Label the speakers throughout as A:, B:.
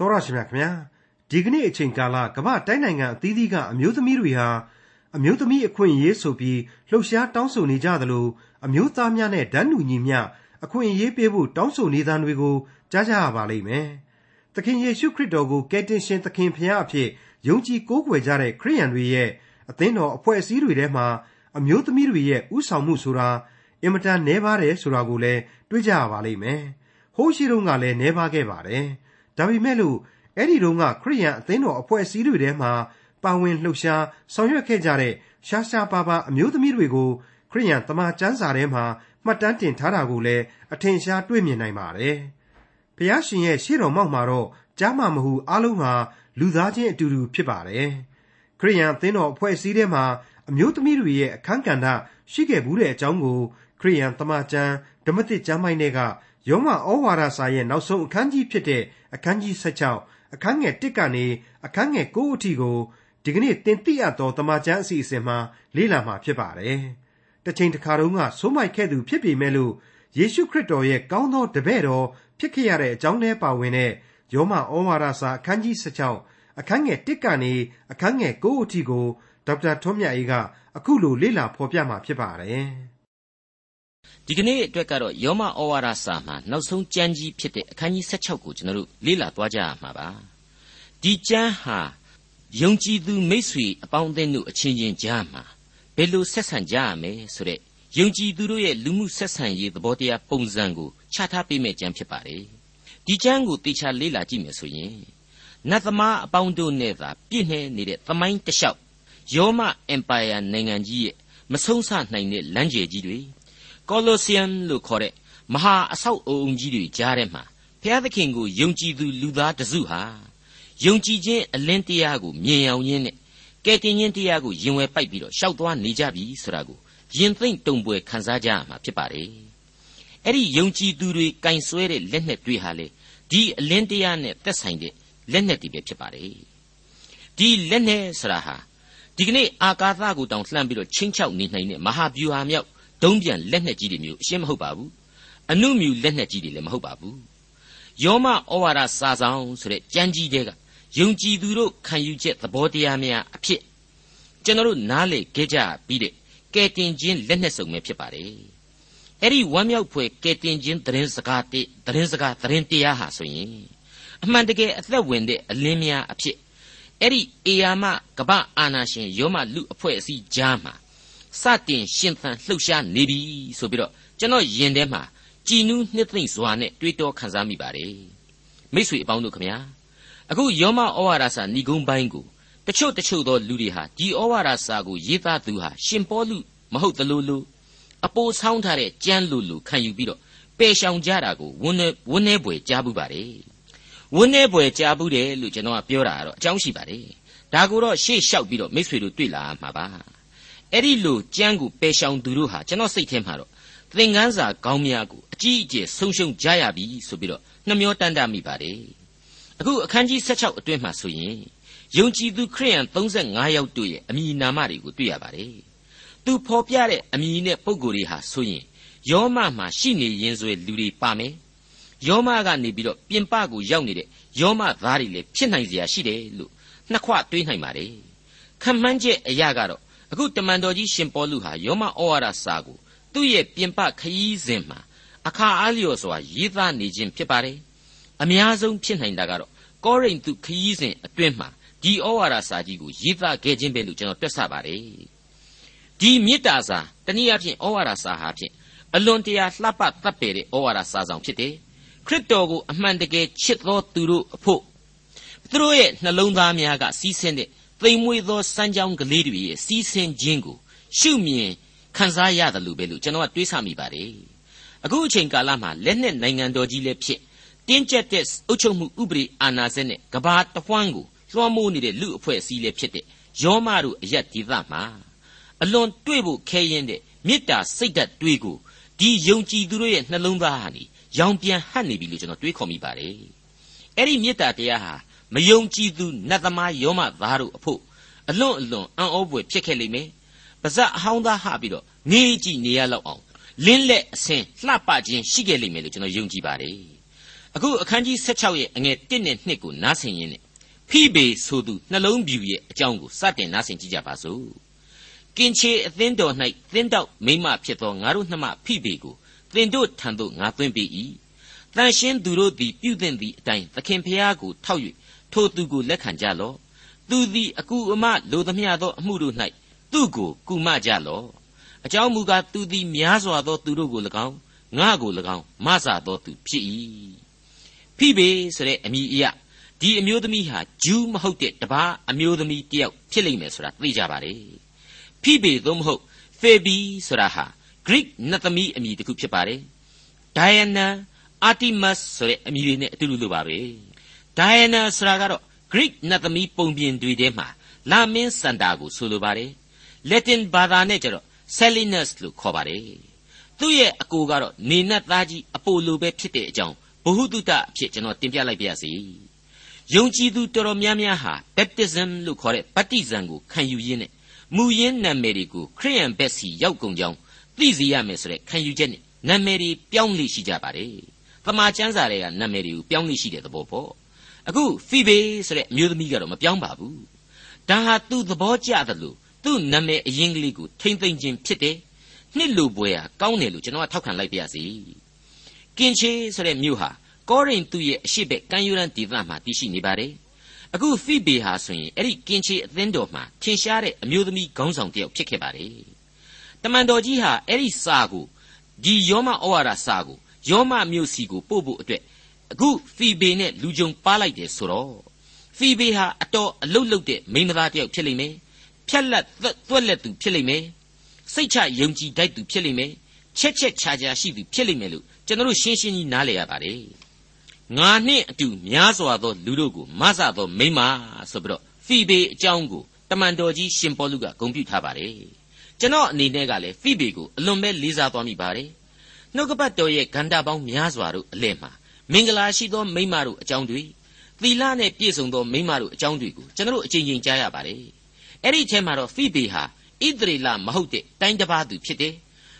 A: တော်ရရှိမြခင်ဗျာဒီကနေ့အချိန်ကာလကမ္ဘာတိုင်းနိုင်ငံအသီးသီးကအမျိုးသမီးတွေဟာအမျိုးသမီးအခွင့်အရေးဆိုပြီးလှုပ်ရှားတောင်းဆိုနေကြသလိုအမျိုးသားများနဲ့ဒန်းတူညီမျှအခွင့်အရေးပေးဖို့တောင်းဆိုနေသံတွေကိုကြားကြရပါလိမ့်မယ်။သခင်ယေရှုခရစ်တော်ကိုကယ်တင်ရှင်သခင်ဖခင်အဖြစ်ယုံကြည်ကိုးကွယ်ကြတဲ့ခရိယန်တွေရဲ့အသင်းတော်အဖွဲ့အစည်းတွေထဲမှာအမျိုးသမီးတွေရဲ့ဥဆောင်မှုဆိုတာအင်မတန်နှဲပါတယ်ဆိုတာကိုလည်းတွေ့ကြရပါလိမ့်မယ်။ဟိုးရှိတုန်းကလည်းနှဲပါခဲ့ပါတယ်။ ဒါပေမဲ့လို့အဲ့ဒီတုန်းကခရိယန်အသင်းတော်အဖွဲ့အစည်းတွေထဲမှာပါဝင်လှုပ်ရှားဆောင်ရွက်ခဲ့ကြတဲ့ရှားရှားပါးပါးအမျိုးသမီးတွေကိုခရိယန်တမန်ကျမ်းစာထဲမှာမှတ်တမ်းတင်ထားတာကိုလည်းအထင်ရှားတွေ့မြင်နိုင်ပါတယ်။ဘုရားရှင်ရဲ့ရှေ့တော်မှောက်မှာတော့ကြားမှမဟုအလုံးဟာလူသားချင်းအတူတူဖြစ်ပါတယ်။ခရိယန်အသင်းတော်အဖွဲ့အစည်းထဲမှာအမျိုးသမီးတွေရဲ့အခန်းကဏ္ဍရှိခဲ့ဘူးတဲ့အကြောင်းကိုခရိယန်တမန်ကျမ်းဓမ္မသစ်ကျမ်းပိုင်းတွေကယောမဩဝါဒစာရဲ့နောက်ဆုံးအခန်းကြီးဖြစ်တဲ့ အခန်းကြီး16အခန်းငယ်1ကနေအခန်းငယ်9အထိကိုဒီကနေ့သင်သိရသောတမန်ကျမ်းအစီအစဉ်မှာလေ့လာမှာဖြစ်ပါတယ်။တစ်ချိန်တစ်ခါတုန်းကဆိုးမိုက်ခဲ့သူဖြစ်ပေမဲ့လို့ယေရှုခရစ်တော်ရဲ့ကောင်းသောတပည့်တော်ဖြစ်ခဲ့ရတဲ့အကြောင်းနဲ့ပါဝင်တဲ့ယောမဩဝါဒစာအခန်းကြီး16အခန်းငယ်1ကနေအခန်းငယ်9အထိကိုဒေါက်တာထွန်းမြတ်အေးကအခုလိုလေ့လာဖော်ပြမှာဖြစ်ပါတယ်။
B: ဒီကနေ့အတွက်ကတော့ ယောမဩဝါဒစာမှာ နောက်ဆုံးကျမ်းကြီးဖြစ်တဲ့ အခန်းကြီး 16 ကိုကျွန်တော်တို့ လေ့လာသွားကြရမှာပါ။ဒီကျမ်းဟာ ယုံကြည်သူမိတ်ဆွေအပေါင်းအသင်းတို့အချင်းချင်းကြားမှာဘယ်လိုဆက်ဆံကြရမလဲဆိုတဲ့ယုံကြည်သူတို့ရဲ့လူမှုဆက်ဆံရေးသဘောတရားပုံစံကိုချထားပေးမဲ့ကျမ်းဖြစ်ပါတယ်။ဒီကျမ်းကိုတေချာလေ့လာကြည့်မယ်ဆိုရင်နတ်သမားအပေါင်းတို့နဲ့သာပြည့်နှဲနေတဲ့သမိုင်းတလျှောက်ယောမအင်ပါယာနိုင်ငံကြီးရဲ့မဆုံးဆနိုင်တဲ့လမ်းကျယ်ကြီးတွေ ကောလိုဆီယမ်လို့ခေါ်တဲ့မဟာအဆောက်အုံကြီးတွေကြားထဲမှာဘုရားသခင်ကိုယုံကြည်သူလူသားတစုဟာယုံကြည်ခြင်းအလင်းတရားကိုမြင်အောင်ရင်းနဲ့ကဲတင်ခြင်းတရားကိုရင်ဝယ်ပိုက်ပြီးတော့ရှောက်သွားနေကြပြီဆိုတာကိုရင်သိမ့်တုံပွဲခံစားကြရမှာဖြစ်ပါတယ်။အဲ့ဒီယုံကြည်သူတွေကင်ဆွဲတဲ့လက်နက်တွေဟာလေဒီအလင်းတရားနဲ့သက်ဆိုင်တဲ့လက်နက်တွေပဲဖြစ်ပါတယ်။ဒီလက်နက်ဆိုတာဟာဒီကနေ့အာကာသကိုတောင်လှမ်းပြီးတော့ချင်းချောက်နေနိုင်တဲ့မဟာဗျူဟာမြောက် ဒုံးပြန်လက်နက်ကြီးတွေမျိုးအရှင်းမဟုတ်ပါဘူး။အနုမြူလက်နက်ကြီးတွေလည်းမဟုတ်ပါဘူး။ယောမဩဝါဒစာဆောင်ဆိုတဲ့ကြမ်းကြီးတဲ့ကယုံကြည်သူတို့ခံယူချက်သဘောတရားများအဖြစ်ကျွန်တော်တို့နားလေခဲ့ကြပြီးတဲ့ကဲတင်ခြင်းလက်နက်စုံပဲဖြစ်ပါတယ်အဲ့ဒီဝမ်းမြောက်ဖွယ်ကဲတင်ခြင်းသတင်းစကားတဲ့သတင်းစကားသတင်းတရားဟာဆိုရင်အမှန်တကယ်အသက်ဝင်တဲ့အလင်းများအဖြစ်အဲ့ဒီအေယာမကပအာနာရှင်ယောမလူအဖွဲ့အစည်းကြားမှာ စတင်ရှင်သန်လှုပ်ရှားနေပြီဆိုပြီးတော့ကျွန်တော်ယင်ထဲမှာကြည်နူးနှစ်သိမ့်စွာနဲ့တွေးတောခံစားမိပါတယ်မိတ်ဆွေအပေါင်းတို့ခမညာအခုယောမဩဝါဒစာဏိဂုံးပိုင်းကိုတချို့တချို့သောလူတွေဟာဒီဩဝါဒစာကိုရေးသားသူဟာရှင်ပေါလုမဟုတ်သလိုလိုအပိုဆောင်းထားတဲ့ကြမ်းလိုလိုခံယူပြီးတော့ပယ်ရှောင်ကြတာကိုဝန်းနေဝန်းနေပွေကြားဘူးပါတယ်ဝန်းနေပွေကြားဘူးတယ်လို့ကျွန်တော်ကပြောတာကတော့အကြောင်းရှိပါတယ်ဒါကိုတော့ရှေ့လျှောက်ပြီးတော့မိတ်ဆွေတို့တွေ့လာမှာပါ အဲ့ဒီလိုကြမ်းကိုပယ်ရှောင်သူတို့ဟာကျွန်တော်စိတ်ထဲမှာတော့သင်္ကန်းစာကောင်းများကိုအကြီးအကျယ်ဆုံးရှုံးကြရပြီဆိုပြီးတော့နှမျောတန်တမိပါတယ်အခုအခန်းကြီး16အတွင်းမှာဆိုရင်ယုံကြည်သူခရိယန်35ယောက်တို့ရဲ့အမည်နာမတွေကိုတွေ့ရပါတယ်သူဖော်ပြတဲ့အမည်နဲ့ပုံကိုယ်တွေဟာဆိုရင်ယောမမှာရှိနေရင်းဆွဲလူတွေပါမယ်ယောမကနေပြီးတော့ပြင်ပကိုရောက်နေတဲ့ယောမသားတွေလည်းဖြစ်နိုင်စရာရှိတယ်လို့နှစ်ခွတွေးနိုင်ပါတယ်ခမန်းချက်အရာကတော့ အခုတမန်တော်ကြီးရှင်ပေါလုဟာယောမဩဝါဒစာကိုသူ့ရဲ့ပြင်ပခရီးစဉ်မှာအခါအားလျော်စွာရေးသားနေခြင်းဖြစ်ပါတယ်။အများဆုံးဖြစ်နိုင်တာကတော့ကောရိန္သုခရီးစဉ်အတွင်းမှာဒီဩဝါဒစာကြီးကိုရေးသားခဲ့ခြင်းပဲလို့ကျွန်တော်တွက်ဆပါတယ်ဒီမေတ္တာစာတနည်းအားဖြင့်ဩဝါဒစာဟာဖြင့်အလွန်တရာလှပသတ်ပေတဲ့ဩဝါဒစာဆောင်ဖြစ်တယ်ခရစ်တော်ကိုအမှန်တကယ်ချစ်သောသူတို့အဖို့သူတို့ရဲ့နှလုံးသားများကစီးဆင်းတဲ့ သိမ်မွေ့သောစမ်းကြောင်းကလေးတွေရဲ့စီးဆင်းခြင်းကိုရှုမြင်ခံစားရတယ်လို့ပဲလို့ကျွန်တော်ကတွေးဆမိပါတယ်အခုအချိန်ကာလမှာလက်နဲ့နိုင်ငံတော်ကြီးလည်းဖြစ်တင်းကျပ်တဲ့အုပ်ချုပ်မှုဥပဒေအာဏာစက်နဲ့ကဘာတဝန်းကိုလွှမ်းမိုးနေတဲ့လူအဖွဲ့အစည်းလည်းဖြစ်တဲ့ယောမတို့အရက်ဒေသမှာအလွန်တွေ့ဖို့ခဲရင်တဲ့မေတ္တာစိတ်ဓာတ်တွေးကိုဒီယုံကြည်သူတို့ရဲ့နှလုံးသားဟာနေရောင်ပြန်ဟပ်နေပြီလို့ကျွန်တော်တွေးခေါ်မိပါတယ်အဲ့ဒီမေတ္တာတရားဟာ မယုံကြည်သူနတ်သမားယောမသားတို့အဖို့အလွန်အလွန်အံ့ဩဖွယ်ဖြစ်ခဲ့လိမ့်မယ်ပါဇက်အဟောင်းသားဟပြီးတော့ငေးကြည့်နေရလောက်အောင်လင်းလက်အစင်လှပခြင်းရှိခဲ့လိမ့်မယ်လို့ကျွန်တော်ယုံကြည်ပါတယ်အခုအခန်းကြီး16ရဲ့အငယ်1နဲ့2ကိုနားဆင်ရင်းနဲ့ဖိဘေဆိုသူနှလုံးပြူရဲ့အကြောင်းကိုစတင်နားဆင်ကြည့်ကြပါစို့ကင်ချေအသင်းတော်၌သင်းတောက်မိမဖြစ်သောငါတို့နှမဖိဘေကိုသင်တို့ထံသို့ငါသွင်းပေး၏တန်ရှင်းသူတို့သည်ပြုသင့်သည့်အတိုင်းသခင်ဖျားကိုထောက်၍ ထိုသူကိုလက်ခံကြလော့သူသည်အကူအမလိုသမျှသောအမှုတို့၌သူ့ကိုကူမကြလော့အကြောင်းမူကားသူသည်များစွာသောသူတို့ကို၎င်းငါကို၎င်းမဆသောသူဖြစ်၏ဖိဘေဆိုတဲ့အမည်အရဒီအမျိုးသမီးဟာဂျူးမဟုတ်တဲ့တပါးအမျိုးသမီးတယောက်ဖြစ်လိမ့်မယ်ဆိုတာသိကြပါလေဖိဘေသို့မဟုတ်ဖေဘီဆိုတာဟာ Greek နတ်သမီးအမည်တစ်ခုဖြစ်ပါတယ် Diana Artemis ဆိုတဲ့အမည်တွေနဲ့အတူတူလိုပါပဲ Diana ဆိုတာကတော့ Greek နတ်သမီးပုံပြင်တွေထဲမှာလာမင်းစန္ဒာကိုဆိုလိုပါတယ် Latin ဘာသာနဲ့ကျတော့ Selinus လို့ခေါ်ပါတယ်သူ့ရဲ့အကိုကတော့နေနတ်သားကြီးအပိုလိုပဲဖြစ်တဲ့အကြောင်းဘ ഹു တုတအဖြစ်ကျွန်တော်တင်ပြလိုက်ပါရစေယုံကြည်သူတော်တော်များများဟာ baptism လို့ခေါ်တဲ့ဗတ္တိဇံကိုခံယူရင်းနဲ့မူရင်းနာမည်တွေကိုခရိယန်ဘက်စီရောက်ကုန်ကြောင်းသိစေရမယ်ဆိုတဲ့ခံယူချက်နဲ့နာမည်တွေပြောင်းလေရှိကြပါတယ်။သမာကျမ်းစာတွေကနာမည်တွေကိုပြောင်းလေရှိတဲ့သဘောပေါ့။ အခုဖီဘေဆိုတဲ့အမျိုးသမီးကတော့မပြောင်းပါဘူး။ဒါဟာသူ့သဘောကျတယ်လို့သူ့နာမည်အရင်ကလေးကိုထိမ့်သိမ့်ခြင်းဖြစ်တယ်။နှစ်လူပွဲဟာကောင်းတယ်လို့ကျွန်တော်ကထောက်ခံလိုက်ပါရစေ။ကင်ချေဆိုတဲ့မြို့ဟာကောရိန္သုရဲ့အရှိဘက်ကမ်းရိုးတန်းဒေသမှာတည်ရှိနေပါတယ်။အခုဖိဘေဟာဆိုရင်အဲ့ဒီကင်ချေအသင်းတော်မှာထင်ရှားတဲ့အမျိုးသမီးခေါင်းဆောင်တစ်ယောက်ဖြစ်ခဲ့ပါတယ်။တမန်တော်ကြီးဟာအဲ့ဒီစာကိုဒီယောမဩဝါဒစာကိုယောမမြို့စီကိုပို့ဖို့အတွက် အခုဖိဘေနဲ့လူကြုံပါလိုက်တယ်ဆိုတော့ဖိဘေဟာအတော်အလုတ်လုတ်တဲ့မိန်းမသားတစ်ယောက်ဖြစ်လိမ့်မယ်။ဖြက်လက်သွက်လက်သူဖြစ်လိမ့်မယ်။စိတ်ချယုံကြည်တတ်သူဖြစ်လိမ့်မယ်။ချက်ချက်ချာချာရှိသူဖြစ်လိမ့်မယ်လို့ကျွန်တော်တို့ရှင်းရှင်းကြီးနားလည်ရပါတယ်။ငါနှင့်အတူများစွာသောလူတို့ကိုမဆသောမိမဆိုပြီးတော့ဖီဘေအကြောင်းကိုတမန်တော်ကြီးရှင်ပေါလုကဂုဏ်ပြုထားပါတယ်ကျွန်တော်အနေနဲ့ကလည်းဖီဘေကိုအလွန်ပဲလေးစားသွားမိပါတယ်နှုတ်ကပတ်တော်ရဲ့ဂန္ဓာပေါင်းများစွာတို့အလဲမှာ မင်္ဂလာရှိသောမိမတို့အကြောင်းတွေသီလနဲ့ပြည့်စုံသောမိမတို့အကြောင်းတွေကိုကျွန်တော်အချိန်ချင်းကြားရပါတယ်အဲ့ဒီထဲမှာတော့ဖိဘေဟာဣသရေလမဟုတ်တဲ့တိုင်းတစ်ပါးသူဖြစ်တယ်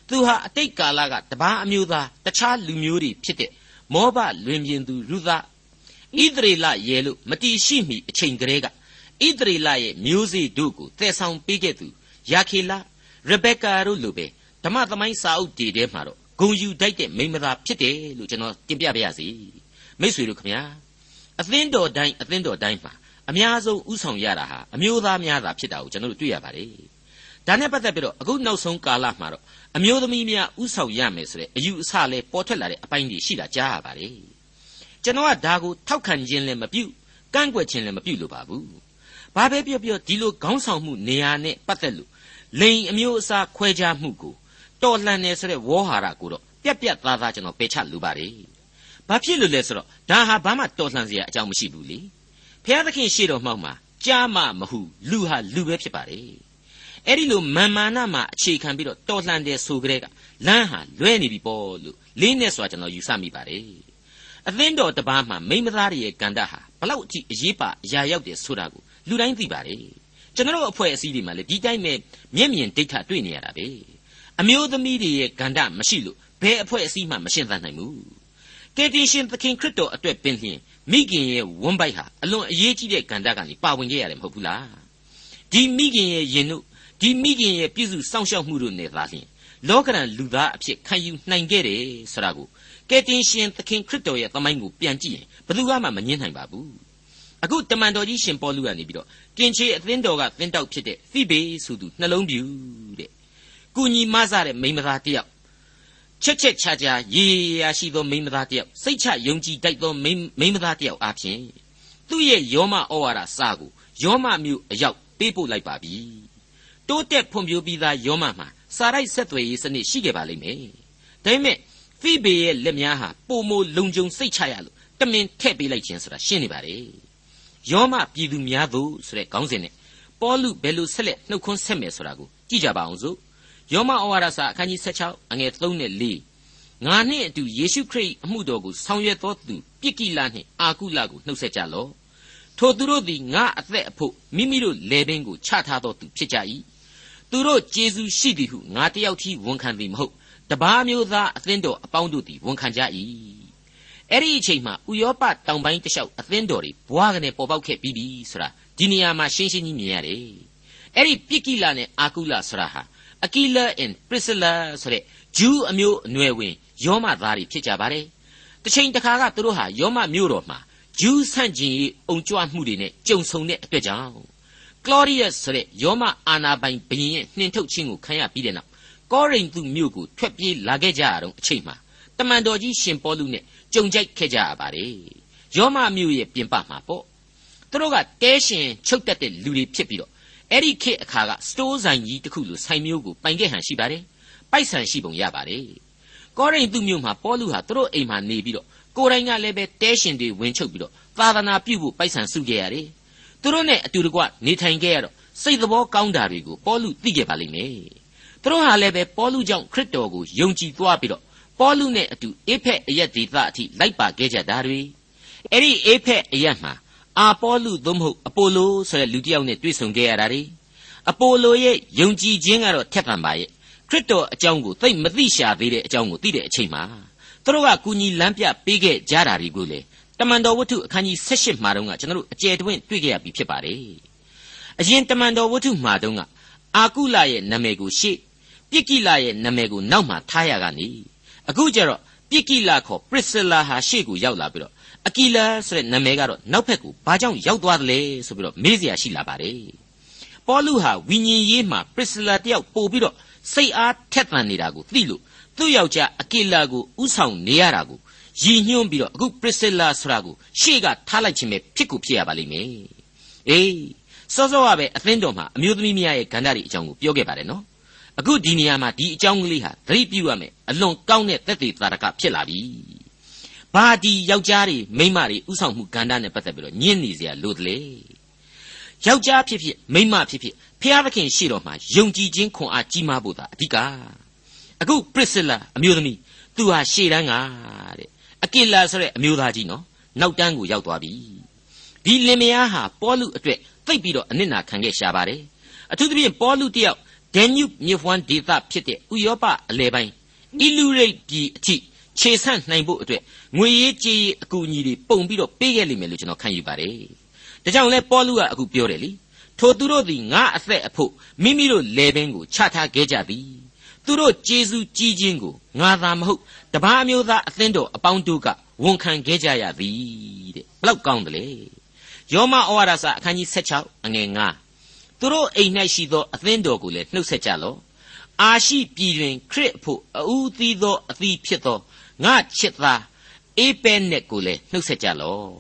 B: သူဟာအတိတ်ကာလကတပါးအမျိုးသားတခြားလူမျိုးတွေဖြစ်တဲ့မောဘလွင်ပြင်သူရုသဣသရေလရဲလို့မတီရှိမီအချိန်ကလေးကဣသရေလရဲ့မျိုးစေ့တို့ကိုတည်ဆောင်ပေးခဲ့သူယာခေလရဘက်ကာတို့လိုပဲဓမ္မသမိုင်းစာအုပ်တွေထဲမှာတော့ ဂုံယူတိုက်တဲ့မိမသားဖြစ်တယ်လို့ကျွန်တော်တင်ပြပါရစေမိတ်ဆွေတို့ခင်ဗျာအသင်းတော်တိုင်းအသင်းတော်တိုင်းမှာအများဆုံးဥဆောင်ရတာဟာအမျိုးသားများသာဖြစ်တာကိုကျွန်တော်တို့တွေ့ရပါတယ်ဒါနဲ့ပတ်သက်ပြီးတော့အခုနောက်ဆုံးကာလမှာတော့အမျိုးသမီးများဥဆောင်ရမယ်ဆိုတဲ့အယူအဆလဲပေါ်ထွက်လာတဲ့အပိုင်းတွေရှိတာကြားရပါတယ်ကျွန်တော်ကဒါကိုထောက်ခံခြင်းလည်းမပြုကန့်ကွက်ခြင်းလည်းမပြုလို့ပါဘူးဘာပဲပြောပြောဒီလိုခေါင်းဆောင်မှုနေရာနဲ့ပတ်သက်လို့လိန်အမျိုးအစားခွဲခြားမှုကို တော်လှန်နေဆိုတဲ့ဝေါ်ဟာရကိုတော့ပြက်ပြက်သားသားကျွန်တော်ပယ်ချလိုပါတယ်ဘာဖြစ်လို့လဲဆိုတော့ဒါဟာဘာမှတော်လှန်စရာအကြောင်းမရှိဘူးလေဘုရားသခင်ရှေ့တော်မှောက်မှာကြားမမဟုလူဟာလူပဲဖြစ်ပါတယ်အဲ့ဒီလိုမာမာနမှာအခြေခံပြီးတော့တော်လှန်တယ်ဆိုကြတဲ့ကလမ်းဟာလွဲနေပြီပေါ့လို့လေးနဲ့စွာကျွန်တော်ယူဆမိပါတယ်အသင်းတော်တပားမှာမိမသားရဲ့ကန္တာဟာဘလောက်အထိအရေးပါအရာရောက်တယ်ဆိုတာကိုလူတိုင်းသိပါတယ်ကျွန်တော်တို့အဖွဲ့အစည်းတွေမှာလည်းဒီတိုင်းပဲမျက်မြင်ဒိဋ္ဌတွေ့နေရတာပဲ အမျိုးသမီးတွေရဲ့ကန္တာမရှိလို့ဘယ်အဖွဲ့အစည်းမှမရှင်းသနိုင်ဘူးကယ်တင်ရှင်သခင်ခရစ်တော်အတွက်ပင်လျင်မိခင်ရဲ့ဝန်းပိုက်ဟာအလွန်အရေးကြီးတဲ့ကန္တာကနေပါဝင်ခဲ့ရတယ်မဟုတ်ဘူးလားဒီမိခင်ရဲ့ရင်တို့ဒီမိခင်ရဲ့ပြည့်စုံစောင့်ရှောက်မှုတို့နဲ့သာလျှင်လောကရန်လူသားအဖြစ်ခံယူနိုင်ခဲ့တယ်ဆိုတာကိုကယ်တင်ရှင်သခင်ခရစ်တော်ရဲ့သမိုင်းကိုပြန်ကြည့်ရင်ဘယ်သူမှမငြင်းနိုင်ပါဘူးအခုတမန်တော်ကြီးရှင်ပေါလုကနေပြီးတော့ကင်ချေအသင်းတော်ကသင်းတောက်ဖြစ်တဲ့ဖိဘေဆိုသူနှလုံးပြူတဲ့ ကုညီမဆတဲ့မိန်းမသားတယောက်ချက်ချက်ချာချာရေရာရှိသောမိန်းမသားတယောက်စိတ်ချယုံကြည်တတ်သောမိန်းမသားတယောက်အပြင်သူ့ရဲ့ယောမဩဝါဒစာကိုယောမမျိုးအရောက်ပေးပို့လိုက်ပါပြီတိုးတက်ဖွံ့ဖြိုးပြီးသားယောမမှာစာရိုက်ဆက်သွယ်ရေးစနစ်ရှိခဲ့ပါလိမ့်မယ်။ဒါပေမဲ့ဖိဘေရဲ့လက်များဟာပုံမလုံခြုံစိတ်ချရလို့တမင်ထည့်ပေးလိုက်ခြင်းဆိုတာရှင်းနေပါလေ။ယောမပြည်သူများသို့ဆိုတဲ့ခေါင်းစဉ်နဲ့ပေါလုဘယ်လိုဆက်လက်နှုတ်ခွန်းဆက်မယ်ဆိုတာကိုကြည့်ကြပါအောင်စို့။ ယောမဩဝါဒစာအခန်းကြီး16အငယ်3နဲ့4ငါနှင့်အတူယေရှုခရစ်အမှုတော်ကိုဆောင်ရွက်တော်သူပြစ်ကိလနှင့်အာကုလကိုနှုတ်ဆက်ကြလော့။ထိုသူတို့သည်ငါအသက်အဖို့မိမိတို့လေပင်ကိုချထားတော်သူဖြစ်ကြ၏သူတို့ကျေးဇူးရှိသည်ဟုငါတယောက်တည်းဝန်ခံသည်မဟုတ်တပားမျိုးသားအသင်းတော်အပေါင်းတို့သည်ဝန်ခံကြ၏အဲ့ဒီအချိန်မှာဥရောပတောင်ပိုင်းတစ်လျှောက်အသင်းတော်တွေဘွားကနေပေါ်ပေါက်ခဲ့ပြီးပြီဆိုတာဒီနေရာမှာရှင်းရှင်းကြီးမြင်ရတယ်အဲ့ဒီပြစ်ကိလနဲ့အာကုလဆိုတာဟာ အကီလာ and priscilla ဆိုတဲ့ဂျူးအမျိုးအနွယ်ဝင်ယောမသားတွေဖြစ်ကြပါတယ်တစ်ချိန်တစ်ခါကသူတို့ဟာယောမမြို့တော်မှာဂျူးဆန့်ကျင်ရေးအုံကြွမှုတွေနဲ့ကြုံဆုံတဲ့အတွက်ကြောင့်ကလောရီယပ်ဆိုတဲ့ယောမအာနာပိုင်ဘုရင်ရဲ့နှင်ထုတ်ခြင်းကိုခံရပြီးတဲ့နောက်ကောရိန္သုမြို့ကိုထွက်ပြေးလာခဲ့ကြရတော့အချိန်မှာတမန်တော်ကြီးရှင်ပေါလုနဲ့ကြုံကြိုက်ခဲ့ကြရပါတယ်ယောမမြို့ရဲ့ပြင်ပမှာပေါ့သူတို့ကတဲရှင်ချုပ်တက်တဲ့လူတွေဖြစ်ပြီးတော့ အဲ့ဒီခေတ်အခါကစတိုးဆိုင်ကြီးတစ်ခုလိုဆိုင်မျိုးကိုပိုင်ခဲ့ဟန်ရှိပါတယ်ပိုက်ဆံရှိပုံရပါတယ်ကောရိန္သုမြို့မှာပေါလုဟာသူတို့အိမ်မှာနေပြီးတော့ကိုယ်တိုင်ကလည်းပဲတဲရှင်တွေဝင်ချုပ်ပြီးတော့သာသနာပြုဖို့ပိုက်ဆံစုခဲ့ရတယ်သူတို့နဲ့အတူတကွနေထိုင်ခဲ့ရတော့စိတ်သဘောကောင်းတာတွေကိုပေါလုသိခဲ့ပါလိမ့်မယ်သူတို့ဟာလည်းပဲပေါလုကြောင့်ခရစ်တော်ကိုယုံကြည်သွားပြီးတော့ပေါလုနဲ့အတူအေဖက်အရက်ဒေသအထိလိုက်ပါခဲ့ကြတာတွေအဲ့ဒီအေဖက်အရက်မှာ အာပေါလုသို့မဟုတ်အပိုလိုဆိုတဲ့လူတစ်ယောက်နဲ့တွေ့ဆုံခဲ့ရတာတွေအပိုလိုရဲ့ယုံကြည်ခြင်းကတော့ထက်သန်ပါရဲ့ခရစ်တော်အကြောင်းကိုသိမသိရှာသေးတဲ့အကြောင်းကိုသိတဲ့အချိန်မှာသူတို့ကကူညီလမ်းပြပေးခဲ့ကြတာတွေကိုလေတမန်တော်ဝတ္ထုအခန်းကြီး78မှာတုန်းကကျွန်တော်တို့အကျယ်တွင်တွေ့ခဲ့ရပြီဖြစ်ပါတယ်အရင်တမန်တော်ဝတ္ထုမှာတုန်းကအာကုလရဲ့နာမည်ကိုရှေ့ပြစ်ကိလရဲ့နာမည်ကိုနောက်မှာထားရကနေအခုကျတော့ပြစ်ကိလခေါ်ပရစ်စလာဟာရှေ့ကိုရောက်လာပြီးတော့ အကီလာဆိုတဲ့နာမည်ကတော့နောက်ဘက်ကိုဘာကြောင့်ရောက်သွားသလဲဆိုပြီးတော့မေးစရာရှိလာပါတယ်ပေါလုဟာဝိညာဉ်ရေးမှာပရစ်စလာတယောက်ပို့ပြီးတော့စိတ်အားထက်သန်နေတာကိုသိလို့သူ့ယောက်ျားအကီလာကိုဥဆောင်နေရတာကိုရည်ညွှန်းပြီးတော့အခုပရစ်စလာဆိုတာကိုရှေ့ကထားလိုက်ခြင်းပဲဖြစ်ကိုဖြစ်ရပါလိမ့်မယ်အေးစောစောကပဲအသင်းတော်မှာအမျိုးသမီးများရဲ့ဂန္ဓာတွေအကြောင်းကိုပြောခဲ့ပါတယ်နော်အခုဒီနေရာမှာဒီအကြောင်းကလေးဟာသတိပြုရမယ်အလွန်ကောင်းတဲ့သက်သေသာရကဖြစ်လာပြီ ဘာဒီယောက်ျားတွေမိန်းမတွေဥဆောင်မှုကဏ္ဍနဲ့ပတ်သက်ပြီးတော့ညှင်းနေเสียလို့တလေယောက်ျားဖြစ်ဖြစ်မိန်းမဖြစ်ဖြစ်ဖျားသခင်ရှိတော်မှာယုံကြည်ခြင်းခွန်အားကြီးမားဖို့သာအဓိကအခုပရစ်စလာအမျိုးသမီးသူဟာရှေ့တန်းကတဲ့အကိလာဆိုတဲ့အမျိုးသားကြီးနော်နောက်တန်းကိုရောက်သွားပြီဒီလင်မယားဟာပေါလုအတွက်သိပ်ပြီးတော့အနစ်နာခံခဲ့ရှာပါတယ်အထူးသဖြင့်ပေါလုတယောက်ဒန်နျူမြစ်ဝမ်းဒေသဖြစ်တဲ့ဥရောပအလယ်ပိုင်းအီလူရိတ်ပြည်အထိ ခြေဆန့်နိုင်ဖို့အတွက်ငွေရေးကြေးရေးအကူအညီတွေပုံပြီးတော့ပေးခဲ့လိမ့်မယ်လို့ကျွန်တော်ခံယူပါတယ်။ဒါကြောင့်လဲပေါလုကအခုပြောတယ်လေ။ထိုသူတို့သည်ငါအသက်အဖို့မိမိတို့လေပင်ကိုချထားခဲ့ကြသည်။သူတို့ကျေးဇူးကြီးခြင်းကိုငါသာမဟုတ်တပားမျိုးသားအသင်းတော်အပေါင်းတို့ကဝန်ခံခဲ့ကြရသည်တဲ့။ဘလောက်ကောင်းတယ်လေ။ယောမဩဝါဒစာအခန်းကြီး16အငယ်9သူတို့အိမ်၌ရှိသောအသင်းတော်ကိုလည်းနှုတ်ဆက်ကြလော့။အာရှိပြည်တွင်ခရစ်ဖို့အူသီးသောအသီးဖြစ်သော ငါချစ်သားအေးပဲနဲ့ကိုလည်းနှုတ်ဆက်ကြလော့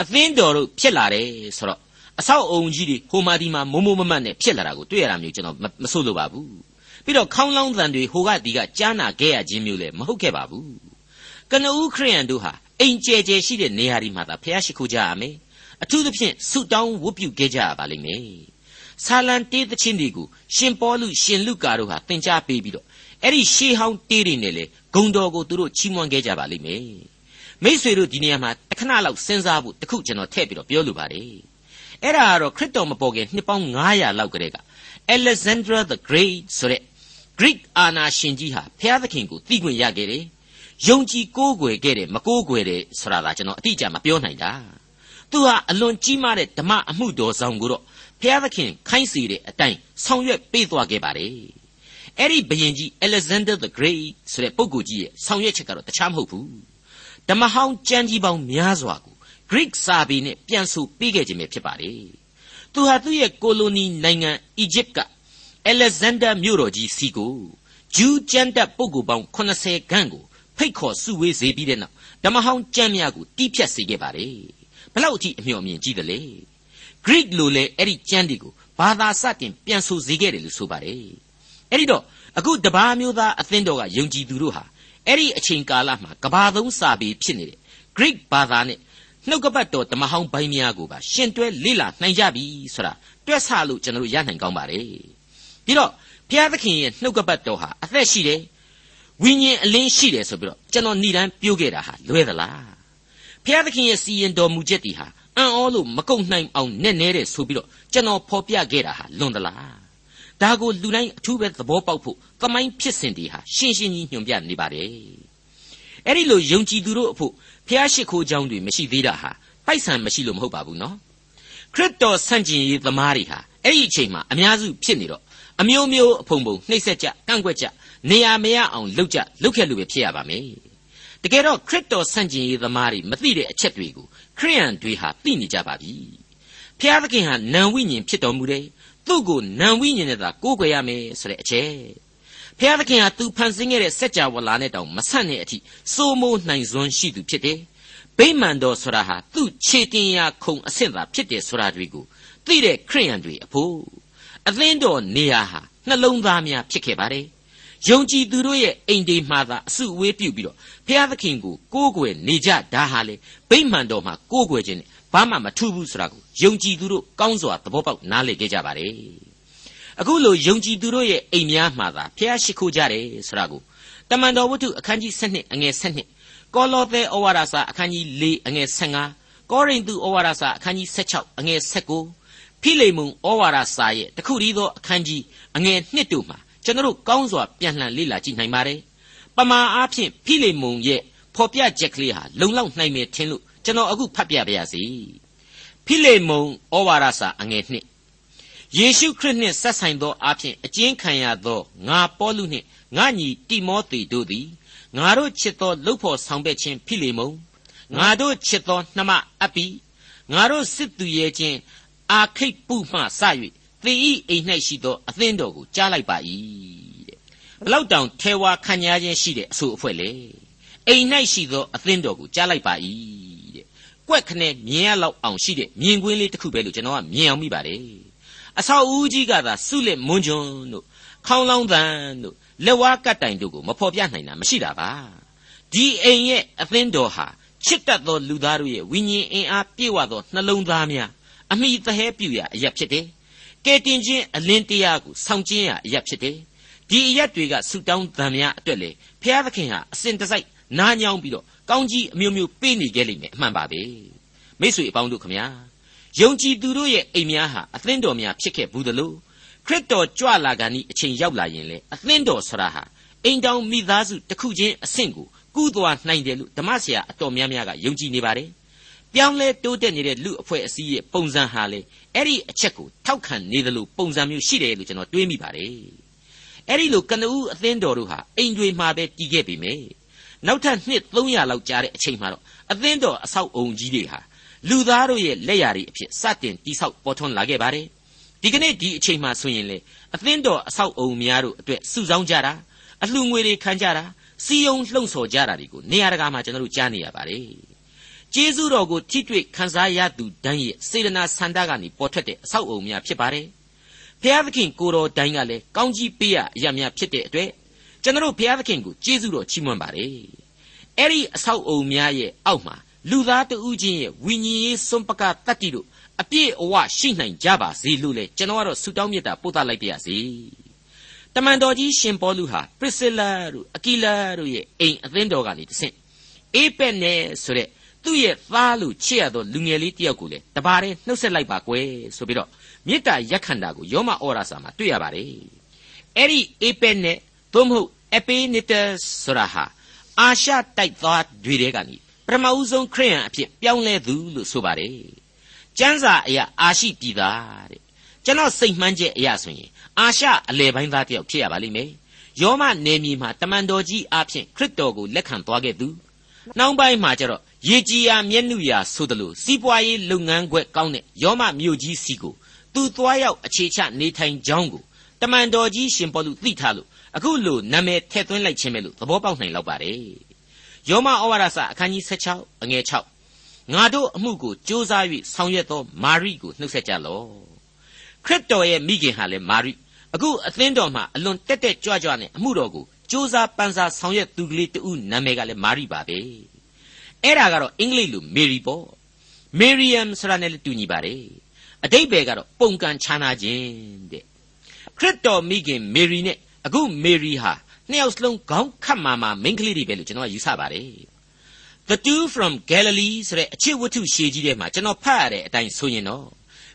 B: အသင်းတော်တို့ဖြစ်လာတယ်ဆိုတော့အဆောက်အုံကြီးတွေဟိုမာဒီမှာမိုးမိုးမမတ်နဲ့ဖြစ်လာတာကိုတွေ့ရတာမျိုးကျွန်တော်မဆို့လို့ပါဘူးပြီးတော့ခေါင်းလောင်းသံတွေဟိုကဒီကကြားနာခဲ့ရခြင်းမျိုးလည်းမဟုတ်ခဲ့ပါဘူးကနဦးခရိယန်တို့ဟာအိမ်ကျဲကျဲရှိတဲ့နေရာဒီမှာသာဖះရှိခိုးကြရမယ်အထူးသဖြင့်ဆုတောင်းဝတ်ပြုခဲ့ကြရပါလိမ့်မယ်ဆာလံတေးသချင်းတွေကိုရှင်ပေါလုရှင်လုကာတို့ဟာသင်ကြားပေးပြီးတော့ အဲ့ဒီရှေးဟောင်းတေးတွေနဲ့လေဂုံတော်ကိုသူတို့ချီးမွမ်းခဲ့ကြပါလိမ့်မယ်မိษွေတို့ဒီနေရာမှာတခဏလောက်စဉ်းစားဖို့တခုကျွန်တော်ထည့်ပြီးတော့ပြောလိုပါတယ်အဲ့ဒါကတော့ခရစ်တော်မပေါ်ခင်နှစ်ပေါင်း900လောက်ကတည်းက Alexander the Great ဆိုတဲ့ Greek အာနာရှင်ကြီးဟာဖျားသခင်ကိုသိခွင့်ရခဲ့တယ်ယုံကြည်ကိုးကွယ်ခဲ့တယ်မကိုးကွယ်တယ်ဆိုတာကကျွန်တော်အတိအကျမပြောနိုင်တာသူဟာအလွန်ကြီးမားတဲ့ဓမ္မအမှုတော်ဆောင်ကိုတော့ဖျားသခင်ခိုင်းစေတဲ့အတိုင်းဆောင်ရွက်ပေးသွားခဲ့ပါတယ် အဲ့ဒီဘယင်ကြီး Alexander the Great ဆိုတဲ့ပုဂ္ဂိုလ်ကြီးရဲ့ဆောင်ရွက်ချက်ကတော့တခြားမဟုတ်ဘူးဓမ္မဟောင်းကျမ်းကြီးပေါင်းများစွာကို Greek စာပေနဲ့ပြန်ဆိုပေးခဲ့ခြင်းပဲဖြစ်ပါတယ်သူဟာသူ့ရဲ့ကိုလိုနီနိုင်ငံအီဂျစ်က Alexander မြို့တော်ကြီးစီကိုဂျူးကျမ်းတပ်ပုဂ္ဂိုလ်ပေါင်း80ခန့်ကိုဖိတ်ခေါ်စုဝေးစေပြီးတဲ့နောက်ဓမ္မဟောင်းကျမ်းများကိုတီးဖြတ်စေခဲ့ပါတယ်ဘလောက်အထိအမျှော်အမြင်ကြီးတယ်လေ Greek လိုလေအဲ့ဒီကျမ်းတွေကိုဘာသာစတင်ပြန်ဆိုစေခဲ့တယ်လို့ဆိုပါတယ် အဲ့ဒီတော့အခုတပါးမျိုးသားအသင်းတော်ကယုံကြည်သူတို့ဟာအဲ့ဒီအချိန်ကာလမှာကဘာသုံးစာပေဖြစ်နေတဲ့ Greek ဘာသာနဲ့နှုတ်ကပတ်တော်ဓမ္မဟောင်းပိုင်းများကိုပါရှင်တွဲလေ့လာနိုင်ကြပြီဆိုတာတွက်ဆလို့ကျွန်တော်တို့ရနိုင်ကောင်းပါတယ်ပြီးတော့ဘုရားသခင်ရဲ့နှုတ်ကပတ်တော်ဟာအသက်ရှိတယ်ဝိညာဉ်အလင်းရှိတယ်ဆိုပြီးတော့ကျွန်တော်ဏ္ဍန်ပြောခဲ့တာဟာလွဲသလားဘုရားသခင်ရဲ့စီရင်တော်မူချက်တွေဟာအံ့ဩလို့မကုန်နိုင်အောင်နဲ့နဲတဲ့ဆိုပြီးတော့ကျွန်တော်ဖော်ပြခဲ့တာဟာလွန်သလား ဒါကိုလူတိုင်းအထူးပဲသဘောပေါက်ဖို့သမိုင်းဖြစ်စဉ်တွေဟာရှင်းရှင်းကြီးညွှန်ပြနေပါတယ်အဲ့ဒီလိုယုံကြည်သူတို့အဖို့ဘဖျားရှိခိုးကြောင်းတွေမရှိသေးတာဟာပိုက်ဆံမရှိလို့မဟုတ်ပါဘူးနော်ခရစ်တော်ဆန့်ကျင်ရေးသမားတွေဟာအဲ့ဒီအချိန်မှာအများစုဖြစ်နေတော့အမျိုးမျိုးအဖုံဖုံနှိပ်စက်ကြကန့်ကွက်ကြနေရာမရအောင်လှုပ်ကြလှုပ်ခဲ့လို့ပဲဖြစ်ရပါမယ်တကယ်တော့ခရစ်တော်ဆန့်ကျင်ရေးသမားတွေမသိတဲ့အချက်တွေကိုခရိယန်တွေဟာသိနေကြပါပြီဖျားသခင်ဟာနံဝိညာဉ်ဖြစ်တော်မူတယ် သူ့ကိုနံဝိညာဉ်နဲ့သာကိုးကွယ်ရမယ်ဆိုတဲ့အချက်ဖျားသခင်ဟာသူဖန်ဆင်းခဲ့တဲ့စัจ java လာနဲ့တောင်မဆန့်တဲ့အထိစိုးမိုးနိုင်စွမ်းရှိသူဖြစ်တယ်ဗိမာန်တော်ဆိုတာဟာသူ့ခြေတင်ရာခုံအဆင့်သာဖြစ်တယ်ဆိုတာတွေကိုသိတဲ့ခရိယန်တွေအဖို့အသင်းတော်နေရာဟာနှလုံးသားများဖြစ်ခဲ့ပါတယ်ယုံကြည်သူတို့ရဲ့အိမ်တွေမှာသာအစုအဝေးပြုတ်ပြီးတော့ဖျားသခင်ကိုကိုးကွယ်နေကြဒါဟာလေဗိမာန်တော်မှာကိုးကွယ်ခြင်းနဲ့ ဘာမှမထူးဘူးဆိုတာကိုယုံကြည်သူတို့ကောင်းစွာသဘောပေါက်နားလည်ခဲ့ကြပါတယ်အခုလိုယုံကြည်သူတို့ရဲ့အိမ်များမှာသာဖျားရှိခိုးကြတယ်ဆိုတာကိုတမန်တော်ဝတ္ထုအခန်းကြီး7အငယ်7ကောလောသဲဩဝါဒစာအခန်းကြီး4အငယ်15ကောရိန္သုဩဝါဒစာအခန်းကြီး16အငယ်19ဖိလေမုန်ဩဝါဒစာရဲ့တခုတည်းသောအခန်းကြီးအငယ်1တို့မှာကျွန်တော်တို့ကောင်းစွာပြန်လှန်လေ့လာကြည့်နိုင်ပါတယ်ပမာအားဖြင့်ဖိလေမုန်ရဲ့ဖော်ပြချက်ကလေးဟာလုံလောက်နိုင်မယ်ထင်လို့ ကျွန်တော်အခုဖတ်ပြပါရစေဖိလေမုန်ဩဝါဒစာအငယ်1ယေရှုခရစ်နှင့်ဆက်ဆိုင်သောအဖြစ်အကျဉ်းခံရသောငါပေါလုနှင့်ငါညီတိမောသေတို့သည်ငါတို့ချစ်သောလှုပ်ဖို့ဆောင်ပဲ့ခြင်းဖိလေမုန်ငါတို့ချစ်သောနှမအပိငါတို့စစ်သူရဲ့ချင်းအာခိတ်ပုမှစ၍သေဤအိမ်၌ရှိသောအသင်းတော်ကိုကြားလိုက်ပါ၏တဲ့ဘလောက်တောင်ထဲဝါခံညာခြင်းရှိတဲ့အဆိုအဖွဲ့လေအိမ်၌ရှိသောအသင်းတော်ကိုကြားလိုက်ပါ၏တဲ့ ကွက်ခနဲ့မြင်ရလောက်အောင်ရှိတဲ့မြင်ကွင်းလေးတစ်ခုပဲလို့ကျွန်တော်ကမြင်အောင်မိပါတယ်အဆောက်အဦကြီးကသာစုလက်မွန်းကျွန်းတို့ခေါင်းလောင်းတန်တို့လက်ဝါးကတ်တိုင်တို့ကိုမဖော်ပြနိုင်တာမရှိတာပါဒီအိမ်ရဲ့အသင်းတော်ဟာချစ်တတ်သောလူသားတို့ရဲ့ဝိညာဉ်အင်အားပြည့်ဝသောနှလုံးသားများအမိသဟဲပြူရာအရက်ဖြစ်တယ်ကဲတင်ခြင်းအလင်းတရားကိုဆောင်ကျင်းရာအရက်ဖြစ်တယ်ဒီအရက်တွေကဆူတောင်းသံများအတွက်လေဖျားသခင်ဟာအစဉ်တစိုက်နားညောင်းပြီးတော့ ကောင်းကြီးအမျိုးမျိုးပေးနေခဲ့လိမ့်မယ်အမှန်ပါပဲမိတ်ဆွေအပေါင်းတို့ခမညာယုံကြည်သူတို့ရဲ့အိမ်များဟာအသင်းတော်များဖြစ်ခဲ့ဘူးသလိုခရစ်တော်ကြွလာကနီအချိန်ရောက်လာရင်လေအသင်းတော်ဆရာဟာအိမ်တောင်မိသားစုတစ်ခုချင်းအဆင့်ကိုကူးသွားနိုင်တယ်လို့ဓမ္မဆရာအတော်များများကယုံကြည်နေပါတယ်ပြောင်းလဲတိုးတက်နေတဲ့လူအဖွဲ့အစည်းရဲ့ပုံစံဟာလေအဲ့ဒီအချက်ကိုထောက်ခံနေတယ်လို့ပုံစံမျိုးရှိတယ်လို့ကျွန်တော်တွေးမိပါတယ်အဲ့ဒီလိုကနဦးအသင်းတော်တို့ဟာအိမ်တွေမှာပဲတည်ခဲ့ပြီမေ နောက်ထပ်နှစ်300လောက်ကြာတဲ့အချိန်မှာတော့အသင်းတော်အဆောက်အုံကြီးတွေဟာလူသားတို့ရဲ့လက်ရာတွေအဖြစ်စတင်တိဆောက်ပေါ်ထွန်းလာခဲ့ပါတယ်ဒီကနေ့ဒီအချိန်မှဆိုရင်လေအသင်းတော်အဆောက်အုံများတို့အတွက်စုဆောင်းကြတာအလှငွေတွေခံကြတာစီယုံလှုံ့ဆော်ကြတာတွေကိုနေရာတကာမှာကျွန်တော်တို့ကြားနေရပါတယ်ကျေးဇူးတော်ကိုထိတွေ့ခံစားရသူတန်းရဲ့စေတနာဆန္ဒကနေပေါ်ထွက်တဲ့အဆောက်အုံများဖြစ်ပါတယ်ဖျားသခင်ကိုတော်တိုင်းကလည်းကောင်းကြီးပေးရအရာများဖြစ်တဲ့အတွက် ကျွန်တော်ဘုရားသခင်ကိုကျေးဇူးတော်ချီးမွမ်းပါတယ်အဲ့ဒီအဆောက်အုံများရဲ့အောက်မှာလူသားတဦးချင်းရဲ့ဝိညာဉ်ရေးစွန့်ပကတတ္တိတို့အပြည့်အဝရှိနိုင်ကြပါစေလို့လေကျွန်တော်ကတော့ဆုတောင်းမေတ္တာပို့သလိုက်ပါရစေတမန်တော်ကြီးရှင်ပေါလုဟာပရစ်လာတို့အကီလာတို့ရဲ့အိမ်အသင်းတော်ကနေတဆင့်အေးပက်နဲ့ဆိုတဲ့သူ့ရဲ့သားလို့ချစ်ရသောလူငယ်လေးတယောက်ကိုလေတပါးတည်းနှုတ်ဆက်လိုက်ပါကွယ်ဆိုပြီးတော့မေတ္တာရက်ခန္တာကိုယောမဩရာစာမှာတွေ့ရပါတယ်အဲ့ဒီအေးပက်နဲ့ သို့မဟုတ်အပေနစ်တဆိုတာဟာအာရှတိုက်သားတွေတဲကနေပထမဦးဆုံးခရိယန်အဖြစ်ပြောင်းလဲသူလို့ဆိုပါတယ်ကျမ်းစာအရာအာရှိပြည်သားတဲ့ကျွန်တော်စိတ်မှန်းချက်အရာဆိုရင်အာရှအလယ်ပိုင်းသားတယောက်ဖြစ်ရပါလိမ့်မယ်ယောမနယ်မြေမှာတမန်တော်ကြီးအဖြစ်ခရစ်တော်ကိုလက်ခံသွားခဲ့သူနောက်ပိုင်းမှာကျတော့ရေကြီးရာမျက်နှုရာဆိုသလိုစီးပွားရေးလုပ်ငန်းခွက်ကောင်းတဲ့ယောမမြို့ကြီးစီကိုသူသွားရောက်အခြေချနေထိုင်ကြောင်းကိုတမန်တော်ကြီးရှင်ပေါလုသိထားလို့ အခုလိုနာမည်ထည့်သွင်းလိုက်ခြင်းပဲလို့သဘောပေါက်နိုင်လောက်ပါတယ်ယောမဩဝါဒစာအခန်းကြီး16အငယ်6ငါတို့အမှုကိုစ조사၍ဆောင်ရွက်သောမာရိကိုနှုတ်ဆက်ကြလော့ခရစ်တော်ရဲ့မိခင်ဟာလည်းမာရိအခုအသင်းတော်မှာအလွန်တက်တက်ကြွကြွနဲ့အမှုတော်ကိုစ조사ပန်းစားဆောင်ရွက်သူကလေးတူနာမည်ကလည်းမာရိပါပဲအဲ့ဒါကတော့အင်္ဂလိပ်လိုမေရီပေါ့မေရီယမ်ဆိုတာနဲ့လည်းတူညီပါတယ်အတိတ်ဘယ်ကတော့ပုံကန်ခြားနာခြင်းတဲ့ခရစ်တော်မိခင်မေရီနဲ့ အခုမေရီဟာနှစ်ယောက်စလုံးခေါင်းခတ်မာမာမိန်းကလေးတွေပဲလို့ကျွန်တော်ယူဆပါတယ် The two from Galilee ဆိုတဲ့အချစ်ဝတ္ထုရှည်ကြီးထဲမှာကျွန်တော်ဖတ်ရတဲ့အတိုင်းဆိုရင်တော့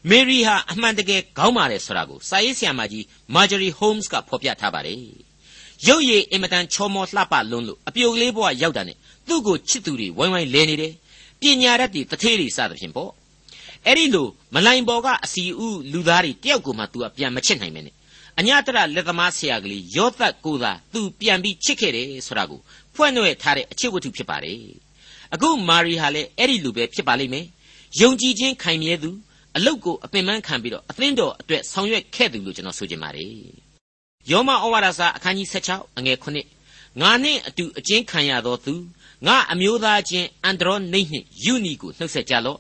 B: မေရီဟာအမှန်တကယ်ခေါင်းမာတယ်ဆိုတာကိုစာရေးဆရာမကြီး Marjorie Holmes ကဖော်ပြထားပါတယ်ရုပ်ရည်အင်မတန်ချောမောလှပလွန်းလို့အပြုတ်လေးဘဝရောက်တာနဲ့သူ့ကိုချစ်သူတွေဝိုင်းဝိုင်းလဲနေတယ်ပညာတတ်တွေတထေးတွေစသဖြင့်ပေါ့အဲ့ဒီလိုမလိုင်ပေါ်ကအစီဥလူသားတွေတယောက်ကိုမှ तू ကပြန်မချစ်နိုင်မနဲ့ အညာတရလက်သမားဆရာကလေးယောသတ်ကိုသာ तू ပြန်ပြီးချစ်ခဲ့တယ်ဆိုတာကိုဖွင့်နှွဲထားတဲ့အချစ်ဝတ္ထုဖြစ်ပါတယ်အခုမာရီဟာလည်းအဲ့ဒီလူပဲဖြစ်ပါလိမ့်မယ်ယုံကြည်ခြင်းခိုင်မြဲသူအလုတ်ကိုအပင်ပန်းခံပြီးတော့အသင်းတော်အတွက်ဆောင်ရွက်ခဲ့သူလို့ကျွန်တော်ဆိုချင်ပါတယ်ယောမဩဝါဒစာအခန်းကြီး16အငယ်9ငါနှင့်အတူအကျဉ်းခံရသောသူငါအမျိုးသားချင်းအန်ဒရောနိတ်နှင့်ယူနီကိုနှုတ်ဆက်ကြလော့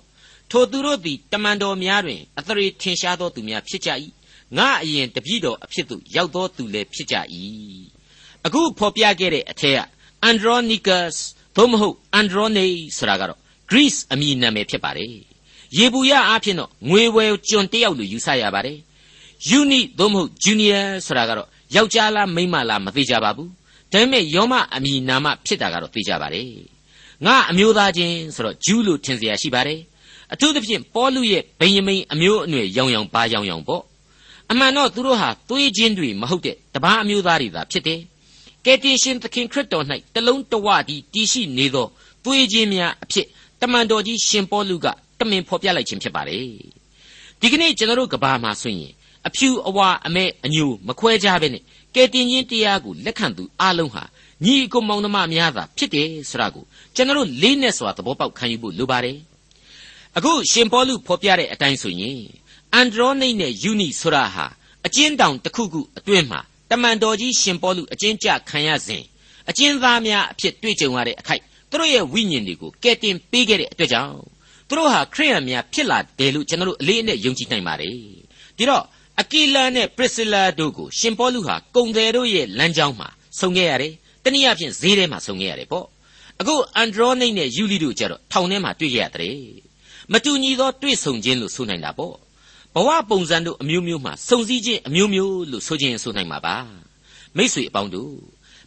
B: ထိုသူတို့သည်တမန်တော်များတွင်အသရေထင်ရှားသောသူများဖြစ်ကြ၏ ငါအရင်တပည့်တော်အဖြစ်သို့ရောက်သောသူလည်းဖြစ်ကြ၏အခုဖော်ပြခဲ့တဲ့အထက်ကအန်ဒရောနီကတ်သို့မဟုတ်အန်ဒရောနေဆိုတာကတော့ Greece အမည်နာမည်ဖြစ်ပါတယ်ယေဘူးယအားဖြင့်တော့ငွေဝယ်ကျွန်တယောက်လို့ယူဆရပါတယ်ယူနီသို့မဟုတ်ဂျူနီယာဆိုတာကတော့ယောက်ျားလားမိန်းမလားမသိကြပါဘူးဒါပေမဲ့ယောမအမည်နာမဖြစ်တာကတော့သိကြပါတယ်ငါအမျိုးသားချင်းဆိုတော့ဂျူးလို့ထင်เสียရှိပါတယ်အထူးသဖြင့်ပေါလုရဲ့ဗိယမိန်အမျိုးအနွယ်ရောင်ရောင်ပါရောင်ရောင်ပေါ့ အမှန်တော့သူတို့ဟာသွေးချင်းတွေမဟုတ်တဲ့တပားအမျိုးသားတွေသာဖြစ်တယ်ကယ်တင်ရှင်သခင်ခရစ်တော်၌တလုံးတဝတည်တည်ရှိနေသောသွေးချင်းများအဖြစ်တမန်တော်ကြီးရှင်ပေါလုကတမင်ဖော်ပြလိုက်ခြင်းဖြစ်ပါတယ်ဒီကနေ့ကျွန်တော်တို့ကဘာမှာဆိုရင်အဖြူအဝါအမဲအညိုမခွဲခြားပဲနဲ့ကယ်တင်ခြင်းတရားကိုလက်ခံသူအလုံးဟာညီအကိုမောင်နှမများသာဖြစ်တယ်ဆိုတာကိုကျွန်တော်တို့လေးနဲ့စွာသဘောပေါက်ခံယူဖို့လိုပါတယ်အခုရှင်ပေါလုဖော်ပြတဲ့အတိုင်းဆိုရင် အန်ဒရောနိတ်နဲ့ယူနီဆိုတာဟာအကျဉ်းတောင်တစ်ခုခုအတွင်းမှာတမန်တော်ကြီးရှင်ပေါလုအကျဉ်းကျခံရစဉ်အကျဉ်းသားများအဖြစ်တွေ့ကြုံရတဲ့အခိုက်သူတို့ရဲ့ဝိညာဉ်တွေကိုကယ်တင်ပေးခဲ့တဲ့အတွက်ကြောင့်သူတို့ဟာခရိယန်များဖြစ်လာတယ်လို့ကျွန်တော်တို့အလေးအနက်ယုံကြည်နိုင်ပါတယ်ဒီတော့အကီလာနဲ့ပရစ်စလာတို့ကိုရှင်ပေါလုဟာကုံတယ်တို့ရဲ့လမ်းကြောင်းမှာဆုံခဲ့ရတယ်တနည်းအားဖြင့်ဈေးထဲမှာဆုံခဲ့ရတယ်ပေါ့အခုအန်ဒရောနိတ်နဲ့ယူလီတို့ကြတော့ထောင်ထဲမှာတွေ့ကြရတယ်မတူညီသောတွေ့ဆုံခြင်းလို့ဆိုနိုင်တာပေါ့ ဘဝပုံစံတို့အမျိုးမျိုးမှာစုံစည်းခြင်းအမျိုးမျိုးလို့ဆိုခြင်းဆိုနိုင်မှာပါမိษွေအပေါင်းတို့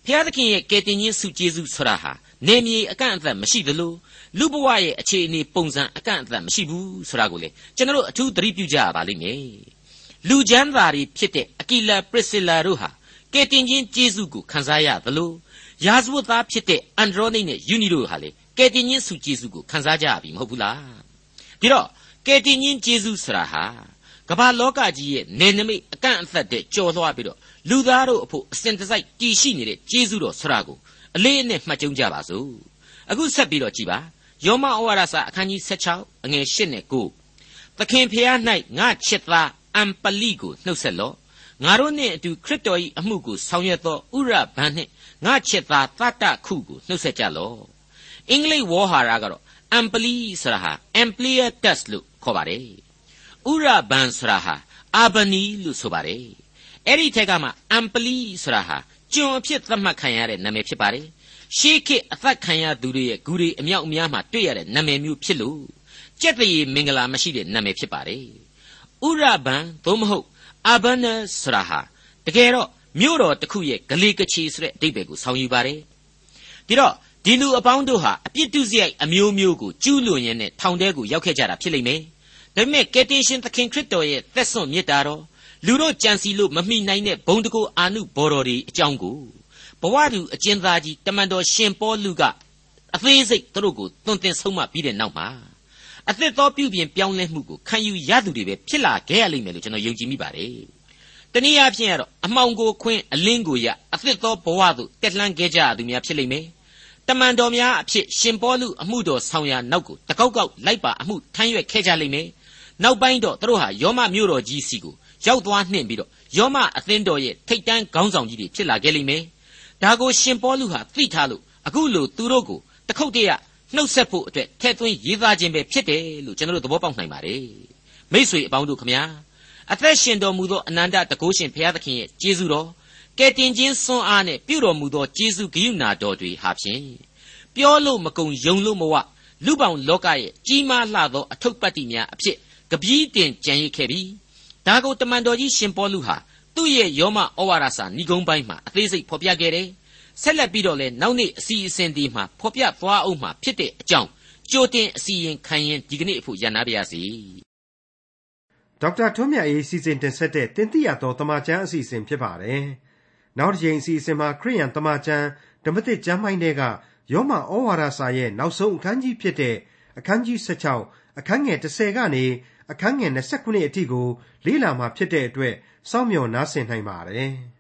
B: ဖျားသခင်ရဲ့ကယ်တင်ခြင်းစုကျေးဇူးဆိုတာဟာနေမြေအကန့်အသတ်မရှိသလိုလူဘဝရဲ့အခြေအနေပုံစံအကန့်အသတ်မရှိဘူးဆိုတာကိုလေကျွန်တော်တို့အထူးသတိပြုကြရပါလိမ့်မယ်လူချမ်းသာတွေဖြစ်တဲ့အကီလာပရစ်စလာတို့ဟာကယ်တင်ခြင်းကျေးဇူးကိုခံစားရသလိုယာဇဝတ်သားဖြစ်တဲ့အန်ဒရောနိနဲ့ယူနီတို့ဟာလေကယ်တင်ခြင်းစုကျေးဇူးကိုခံစားကြရပြီမဟုတ်ဘူးလားဒီတော့ကယ်တင်ခြင်းကျေးဇူးဆိုတာဟာ ကမ္ဘာလောကကြီးရဲ့နေနမိတ်အကန့်အသတ်တဲ့ကြော်လွှားပြီးတော့လူသားတို့အဖို့အစဉ်တစိုက်တည်ရှိနေတဲ့ကျေးဇူးတော်ဆရာကိုအလေးအနက်မှတ်ကြုံကြပါစို့အခုဆက်ပြီးတော့ကြည်ပါယောမဩဝါဒစာအခန်းကြီး16အငယ်8နဲ့9သခင်ဖျား၌ငါချစ်သားအမ်ပလိကိုနှုတ်ဆက်လော့ငါတို့နှင့်အတူခရစ်တော်၏အမှုကိုဆောင်ရွက်သောဥရဘန်နှင့်ငါချစ်သားတတခုကိုနှုတ်ဆက်ကြလော့အင်္ဂလိပ်ဝေါ်ဟာရကတော့အမ်ပလီဆိုတာဟာ ampliatus လို့ခေါ်ပါတယ် ဥရဘန်ဆိုတာဟာအာဘနီလို့ဆိုပါတယ်အဲ့ဒီထက်ကမှအမ်ပလီဆိုတာဟာကျွန်အဖြစ်သတ်မှတ်ခံရတဲ့နာမည်ဖြစ်ပါတယ်ရှေးခေတ်အသက်ခံရသူတွေရဲ့ဂူတွေအမြောက်အများမှာတွေ့ရတဲ့နာမည်မျိုးဖြစ်လို့ကြက်တရေမင်္ဂလာမရှိတဲ့နာမည်ဖြစ်ပါတယ်ဥရဘန်သို့မဟုတ်အာဘနဆိုတာဟာတကယ်တော့မြို့တော်တစ်ခုရဲ့ဂလေကချီဆိုတဲ့အဓိပ္ပာယ်ကိုဆောင်ယူပါတယ်ဒီတော့ဒီလူအပေါင်းတို့ဟာအပြစ်တုစရိုက်အမျိုးမျိုးကိုကျူးလွန်ရင်းနဲ့ထောင်ထဲကိုရောက်ခဲ့ကြတာဖြစ်လိမ့်မယ် ဒါပေမဲ့ကယ်တင်ရှင်သခင်ခရစ်တော်ရဲ့သက်စွန့်မြတ်တာတော်လူတို့ကြံစီလို့မမိနိုင်တဲ့ဘုံတကူအာနုဘော်တော်တွေအကြောင်းကိုဘဝတူအကျဉ်းသားကြီးတမန်တော်ရှင်ပေါလုကအသေးစိတ်သူတို့ကိုသွန်သင်ဆုံးမပြီးတဲ့နောက်မှာအသက်သောပြုပြင်ပြောင်းလဲမှုကိုခံယူရသူတွေပဲဖြစ်လာခဲ့ရလိမ့်မယ်လို့ကျွန်တော်ယုံကြည်မိပါတယ်။တနည်းအားဖြင့်ကတော့အမှောင်ကိုခွင်းအလင်းကိုရအသက်သောဘဝသို့တက်လှမ်းခဲ့ကြရသူများဖြစ်လိမ့်မယ်။တမန်တော်များအဖြစ်ရှင်ပေါလုအမှုတော်ဆောင်ရာနောက်ကိုတကောက်ကောက်လိုက်ပါအမှုထမ်းရွက်ခဲ့ကြလိမ့်မယ်။ နောက်ပိုင်းတော့သူတို့ဟာယောမမြို့တော်ကြီးစီကိုရောက်သွားနှင့်ပြီးတော့ယောမအသင်းတော်ရဲ့ထိတ်တန်းခေါင်းဆောင်ကြီးတွေဖြစ်လာခဲ့လိမ့်မယ်။ဒါကိုရှင်ပေါလုဟာသိထားလို့အခုလိုသူတို့ကိုတခုတ်တရနှုတ်ဆက်ဖို့အတွက်ထဲ့သွင်းရေးသားခြင်းပဲဖြစ်တယ်လို့ကျွန်တော်တို့သဘောပေါက်နိုင်ပါတယ်မိษွေအပေါင်းတို့ခမညာအသက်ရှင်တော်မူသောအနန္တတကုရှင်ဘုရားသခင်ရဲ့ကျေးဇူးတော်ကယ်တင်ခြင်းစွမ်းအားနဲ့ပြုတော်မူသောကျေးဇူးဂရုဏာတော်တွေဟာဖြင့်ပြောလို့မကုန်ယုံလို့မဝလူပောင်လောကရဲ့ကြီးမားလှသောအထုပ်ပတ်တိများအဖြစ် ကပီးတင်ကြံရစ်ခဲ့ပြီးဒါကိုတမန်တော်ကြီးရှင်ပေါလုဟာသူ့ရဲ့ယောမဩဝါဒစာဏိဂုံးပိုင်းမှာအသေးစိတ်ဖော်ပြခဲ့တယ်ဆက်လက်ပြီးတော့လဲနောက်နေ့အစီအစဉ်ဒီမှာဖော်ပြသွားအောင်မှာဖြစ်တဲ့အကြောင်းကြိုတင်အစီရင်ခံရင်ဒီကနေ့အဖို့ရန်နာပါရစေ
A: ဒေါက်တာထွန်းမြတ်အေးစီစဉ်တင်ဆက်တဲ့တင်ပြတော်တမချန်းအစီအစဉ်ဖြစ်ပါတယ်နောက်တစ်ချိန်အစီအစဉ်မှာခရိယန်တမချန်းဓမ္မသစ်ကျမ်းပိုင်းတွေကယောမဩဝါဒစာရဲ့နောက်ဆုံးအခန်းကြီးဖြစ်တဲ့အခန်းကြီး16အခန်းငယ်30ကနေ အခန်းငယ်29အထိကို လေ့လာမှာဖြစ်တဲ့အတွက် စောင့်မျှော်နားဆင်နိုင်ပါတယ်။